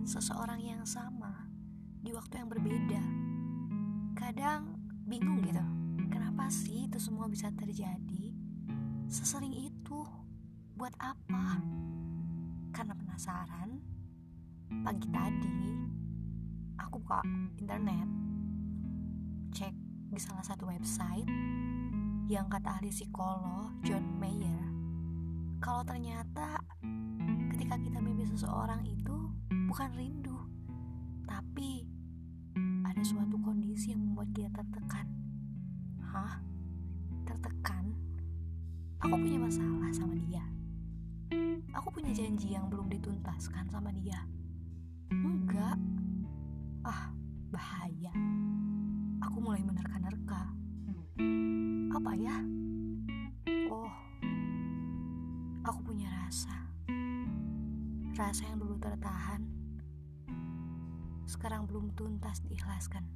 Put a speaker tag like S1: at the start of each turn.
S1: ngedeketin seseorang yang sama di waktu yang berbeda. Kadang bingung gitu, kenapa sih itu semua bisa terjadi? Sesering itu, buat apa? Karena penasaran, pagi tadi aku buka internet, cek di salah satu website yang kata ahli psikolog John Mayer, kalau ternyata bukan rindu, tapi ada suatu kondisi yang membuat kita tertekan. Hah? Tertekan? Aku punya masalah sama dia. Aku punya janji yang belum dituntaskan sama dia. Enggak. Ah, bahaya. Aku mulai menerka-nerka. Apa ya? Oh, aku punya rasa. Rasa yang dulu tertahan, sekarang belum tuntas diikhlaskan.